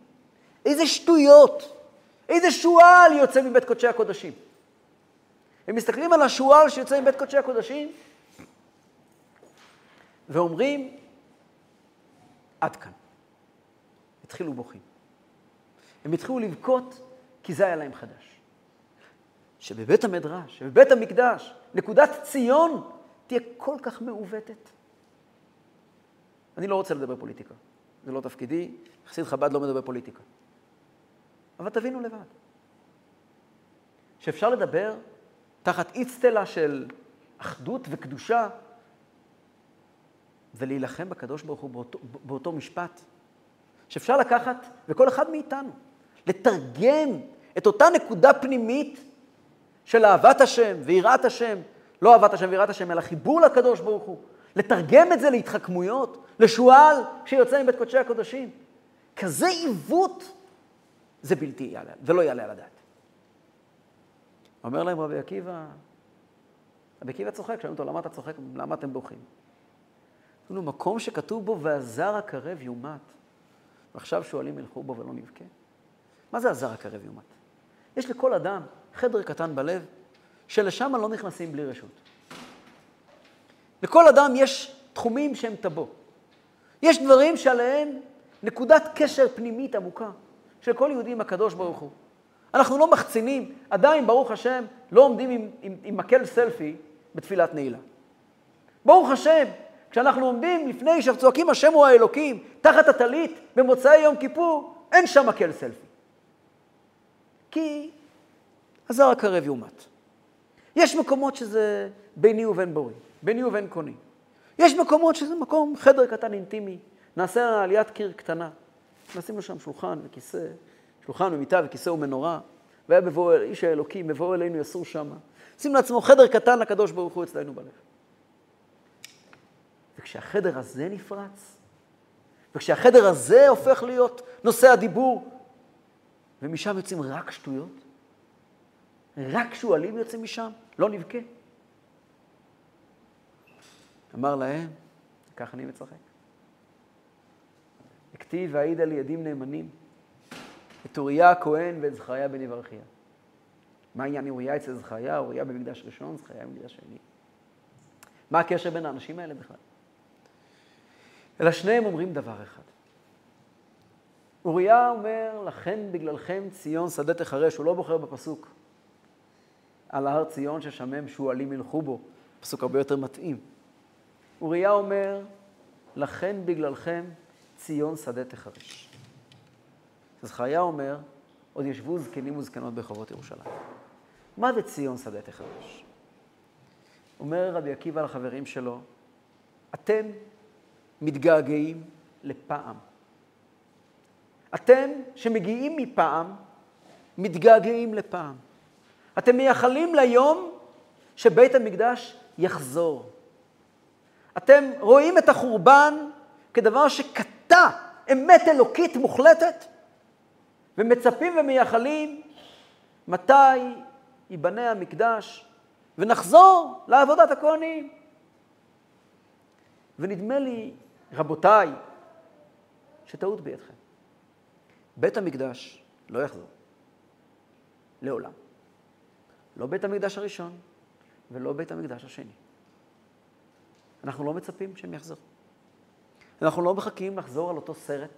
איזה שטויות, איזה שועל יוצא מבית קודשי הקודשים. הם מסתכלים על השועל שיוצא מבית קודשי הקודשים ואומרים, עד כאן. התחילו בוכים. הם התחילו לבכות כי זה היה להם חדש. שבבית המדרש, שבבית המקדש, נקודת ציון תהיה כל כך מעוותת. אני לא רוצה לדבר פוליטיקה, זה לא תפקידי, חסיד חב"ד לא מדבר פוליטיקה. אבל תבינו לבד, שאפשר לדבר תחת איצטלה של אחדות וקדושה ולהילחם בקדוש ברוך הוא באותו, באותו משפט. שאפשר לקחת, וכל אחד מאיתנו, לתרגם את אותה נקודה פנימית של אהבת השם ויראת השם, לא אהבת השם ויראת השם, אלא חיבור לקדוש ברוך הוא, לתרגם את זה להתחכמויות, לשועל שיוצא מבית קודשי הקודשים. כזה עיוות, זה בלתי יעלה, זה לא יעלה על הדעת. אומר להם רבי עקיבא, רבי עקיבא צוחק, שואלים אותו, למה אתה צוחק? למה אתם בוכים? כאילו, מקום שכתוב בו, והזר הקרב יומת. ועכשיו שואלים ילכו בו ולא נבכה. מה זה הזר הקרב יומת? יש לכל אדם חדר קטן בלב, שלשם לא נכנסים בלי רשות. לכל אדם יש תחומים שהם טבו. יש דברים שעליהם נקודת קשר פנימית עמוקה של כל יהודי עם הקדוש ברוך הוא. אנחנו לא מחצינים, עדיין, ברוך השם, לא עומדים עם, עם, עם מקל סלפי בתפילת נעילה. ברוך השם, כשאנחנו עומדים לפני שצועקים השם הוא האלוקים, תחת הטלית, במוצאי יום כיפור, אין שם מקל סלפי. כי הזר הקרב יומת. יש מקומות שזה ביני ובין בורי, ביני ובין קוני. יש מקומות שזה מקום, חדר קטן אינטימי, נעשה עליית קיר קטנה. נשים לו שם שולחן וכיסא, שולחן ומיטה וכיסא ומנורה, והיה בבוא, איש האלוקים, בבוא אלינו יסור שמה. שים לעצמו חדר קטן לקדוש ברוך הוא אצלנו בלב. וכשהחדר הזה נפרץ, וכשהחדר הזה הופך להיות נושא הדיבור, ומשם יוצאים רק שטויות, רק שועלים יוצאים משם, לא נבכה. אמר להם, כך אני מצחק. הכתיב והעיד על ידים נאמנים את אוריה הכהן ואת זכריה בן יברכיה. מה העניין אוריה אצל זכריה? אוריה במקדש ראשון, זכריה במקדש שני. מה הקשר בין האנשים האלה בכלל? אלא שניהם אומרים דבר אחד. אוריה אומר, לכן בגללכם ציון שדה תחרש, הוא לא בוחר בפסוק על הר ציון ששמם שועלים ילכו בו, פסוק הרבה יותר מתאים. אוריה אומר, לכן בגללכם ציון שדה תחרש. זכריה אומר, עוד ישבו זקנים וזקנות ברחובות ירושלים. מה זה ציון שדה תחרש? אומר רבי עקיבא לחברים שלו, אתם מתגעגעים לפעם. אתם שמגיעים מפעם, מתגעגעים לפעם. אתם מייחלים ליום שבית המקדש יחזור. אתם רואים את החורבן כדבר שקטע אמת אלוקית מוחלטת, ומצפים ומייחלים מתי ייבנה המקדש ונחזור לעבודת הכהנים. ונדמה לי, רבותיי, שטעות בידכם. בית המקדש לא יחזור. לעולם. לא בית המקדש הראשון ולא בית המקדש השני. אנחנו לא מצפים שהם יחזרו. אנחנו לא מחכים לחזור על אותו סרט.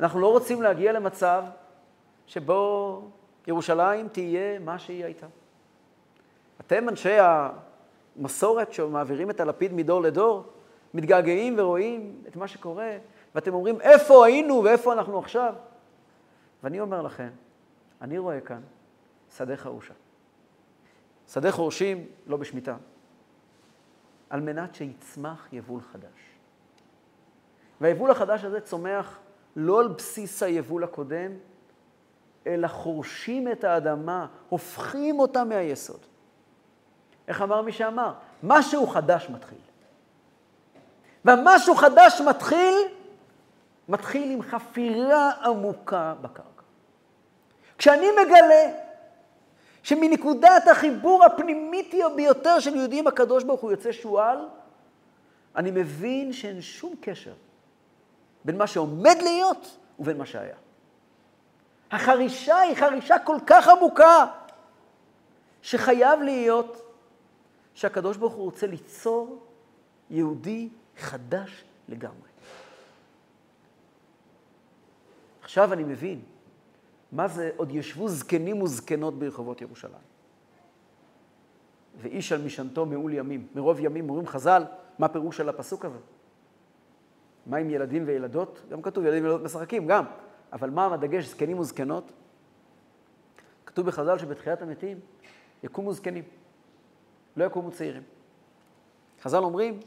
אנחנו לא רוצים להגיע למצב שבו ירושלים תהיה מה שהיא הייתה. אתם, אנשי המסורת שמעבירים את הלפיד מדור לדור, מתגעגעים ורואים את מה שקורה, ואתם אומרים, איפה היינו ואיפה אנחנו עכשיו? ואני אומר לכם, אני רואה כאן שדה חרושה. שדה חורשים, לא בשמיטה, על מנת שיצמח יבול חדש. והיבול החדש הזה צומח לא על בסיס היבול הקודם, אלא חורשים את האדמה, הופכים אותה מהיסוד. איך אמר מי שאמר? משהו חדש מתחיל. והמשהו חדש מתחיל, מתחיל עם חפירה עמוקה בקרקע. כשאני מגלה שמנקודת החיבור הפנימית ביותר של יהודים הקדוש ברוך הוא יוצא שועל, אני מבין שאין שום קשר בין מה שעומד להיות ובין מה שהיה. החרישה היא חרישה כל כך עמוקה, שחייב להיות שהקדוש ברוך הוא רוצה ליצור יהודי חדש לגמרי. עכשיו אני מבין מה זה עוד ישבו זקנים וזקנות ברחובות ירושלים. ואיש על משענתו מעול ימים. מרוב ימים אומרים חז"ל, מה פירוש של הפסוק הזה? מה עם ילדים וילדות? גם כתוב ילדים וילדות משחקים, גם. אבל מה הדגש, זקנים וזקנות? כתוב בחז"ל שבתחיית המתים יקומו זקנים, לא יקומו צעירים. חז"ל אומרים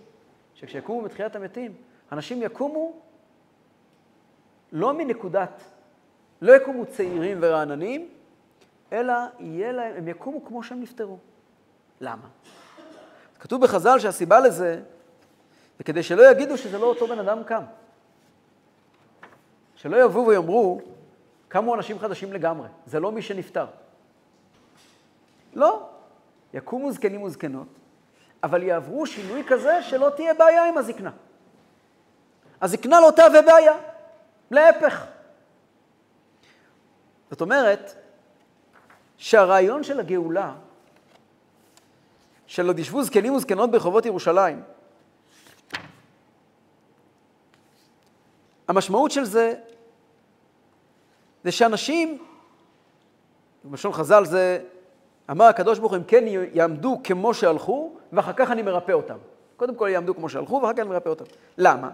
שכשיקומו בתחיית המתים, אנשים יקומו לא מנקודת, לא יקומו צעירים ורעננים, אלא יהיה להם, הם יקומו כמו שהם נפטרו. למה? כתוב בחז"ל שהסיבה לזה זה כדי שלא יגידו שזה לא אותו בן אדם קם. שלא יבואו ויאמרו, קמו אנשים חדשים לגמרי, זה לא מי שנפטר. לא, יקומו זקנים וזקנות, אבל יעברו שינוי כזה שלא תהיה בעיה עם הזקנה. הזקנה לא תהווה בעיה, להפך. זאת אומרת שהרעיון של הגאולה, של עוד ישבו זקנים וזקנות ברחובות ירושלים, המשמעות של זה, זה שאנשים, בלשון חז"ל זה, אמר הקדוש ברוך הוא, הם כן יעמדו כמו שהלכו, ואחר כך אני מרפא אותם. קודם כל יעמדו כמו שהלכו, ואחר כך אני מרפא אותם. למה?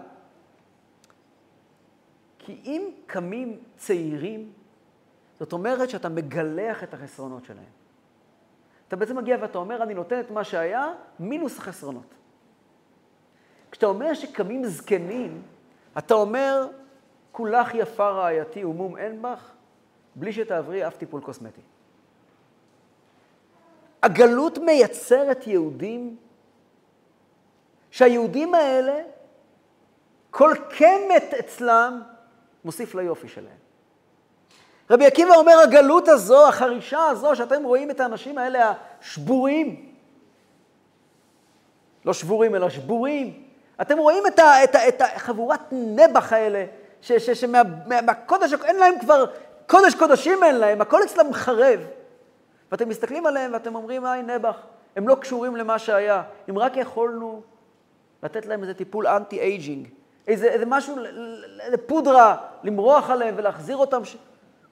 כי אם קמים צעירים, זאת אומרת שאתה מגלח את החסרונות שלהם. אתה בעצם מגיע ואתה אומר, אני נותן את מה שהיה, מינוס החסרונות. כשאתה אומר שקמים זקנים, אתה אומר, כולך יפה רעייתי ומום אין בך, בלי שתעברי אף טיפול קוסמטי. הגלות מייצרת יהודים, שהיהודים האלה, כל קמת אצלם מוסיף ליופי שלהם. רבי עקיבא אומר, הגלות הזו, החרישה הזו, שאתם רואים את האנשים האלה השבורים, לא שבורים, אלא שבורים, אתם רואים את, ה, את, ה, את החבורת נבח האלה, שמהקודש, אין להם כבר, קודש קודשים אין להם, הכל אצלם חרב. ואתם מסתכלים עליהם ואתם אומרים, היי נבח, הם לא קשורים למה שהיה. אם רק יכולנו לתת להם איזה טיפול אנטי-אייג'ינג, איזה, איזה משהו, איזה פודרה, למרוח עליהם ולהחזיר אותם. ש...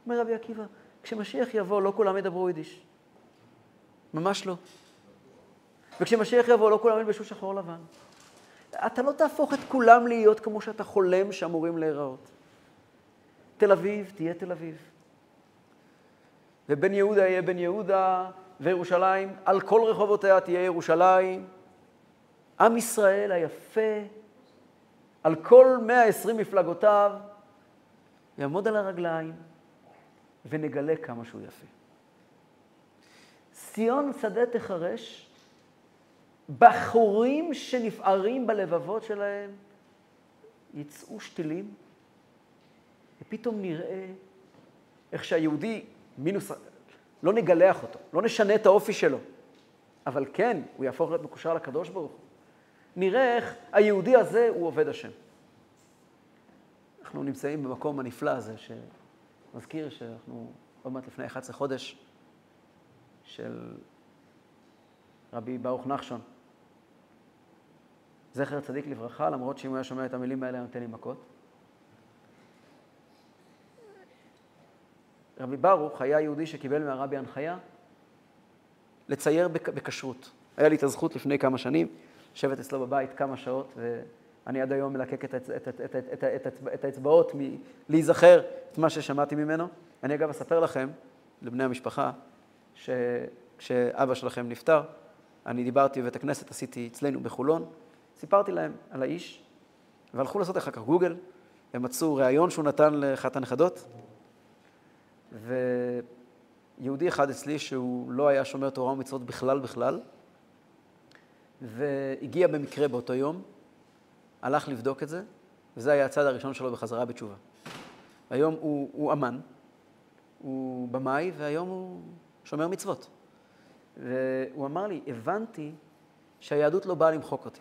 אומר רבי עקיבא, כשמשיח יבוא, לא כולם ידברו יידיש. ממש לא. וכשמשיח יבוא, לא כולם ילבשו שחור לבן. אתה לא תהפוך את כולם להיות כמו שאתה חולם שאמורים להיראות. תל אביב תהיה תל אביב. ובן יהודה יהיה בן יהודה, וירושלים, על כל רחובותיה תהיה ירושלים. עם ישראל היפה, על כל 120 מפלגותיו, יעמוד על הרגליים ונגלה כמה שהוא יפה. ציון שדה תחרש, בחורים שנפערים בלבבות שלהם יצאו שתילים, ופתאום נראה איך שהיהודי, מינוס, לא נגלח אותו, לא נשנה את האופי שלו, אבל כן, הוא יהפוך להיות מקושר לקדוש ברוך הוא. נראה איך היהודי הזה הוא עובד השם. אנחנו נמצאים במקום הנפלא הזה, שמזכיר שאנחנו עוד מעט לפני 11 חודש של רבי ברוך נחשון, זכר צדיק לברכה, למרות שאם הוא היה שומע את המילים האלה, נותן לי מכות. רבי ברוך היה יהודי שקיבל מהרבי הנחיה לצייר בכשרות. היה לי את הזכות לפני כמה שנים לשבת אצלו בבית כמה שעות, ואני עד היום מלקק את, את, את, את, את, את, את האצבעות מלהיזכר את מה ששמעתי ממנו. אני אגב אספר לכם, לבני המשפחה, שכשאבא שלכם נפטר, אני דיברתי בבית הכנסת, עשיתי אצלנו בחולון, סיפרתי להם על האיש, והלכו לעשות אחר כך גוגל, הם מצאו ראיון שהוא נתן לאחת הנכדות, ויהודי אחד אצלי שהוא לא היה שומר תורה ומצוות בכלל בכלל, והגיע במקרה באותו יום, הלך לבדוק את זה, וזה היה הצעד הראשון שלו בחזרה בתשובה. היום הוא, הוא אמן, הוא במאי, והיום הוא שומר מצוות. והוא אמר לי, הבנתי שהיהדות לא באה למחוק אותי.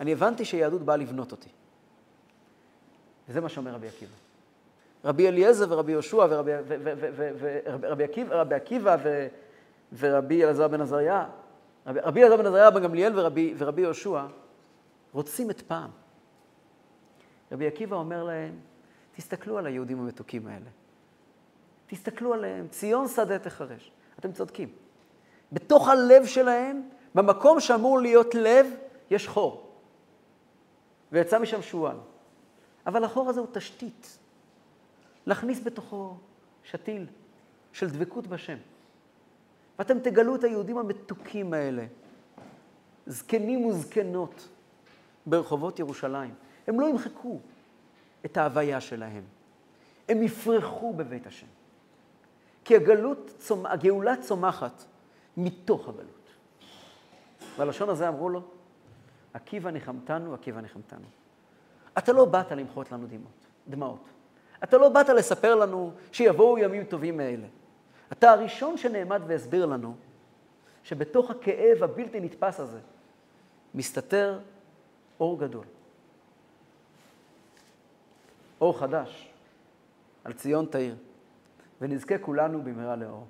אני הבנתי שיהדות באה לבנות אותי. וזה מה שאומר רבי עקיבא. רבי אליעזר ורבי יהושע ורבי עקיבא, רבי עקיבא ורבי אלעזר בן עזריה, רבי אלעזר בן עזריה, בן גמליאל ורבי, ורבי יהושע, רוצים את פעם. רבי עקיבא אומר להם, תסתכלו על היהודים המתוקים האלה. תסתכלו עליהם, ציון שדה תחרש. אתם צודקים. בתוך הלב שלהם, במקום שאמור להיות לב, יש חור. ויצא משם שועל. אבל החור הזה הוא תשתית. להכניס בתוכו שתיל של דבקות בשם. ואתם תגלו את היהודים המתוקים האלה, זקנים וזקנות, ברחובות ירושלים. הם לא ימחקו את ההוויה שלהם, הם יפרחו בבית השם. כי הגלות, הגאולה צומחת מתוך הגלות. והלשון הזה אמרו לו, עקיבא ניחמתנו, עקיבא ניחמתנו. אתה לא באת למחות לנו דמעות, דמעות. אתה לא באת לספר לנו שיבואו ימים טובים מאלה. אתה הראשון שנעמד והסביר לנו שבתוך הכאב הבלתי נתפס הזה מסתתר אור גדול. אור חדש על ציון תאיר, ונזכה כולנו במהרה לאור.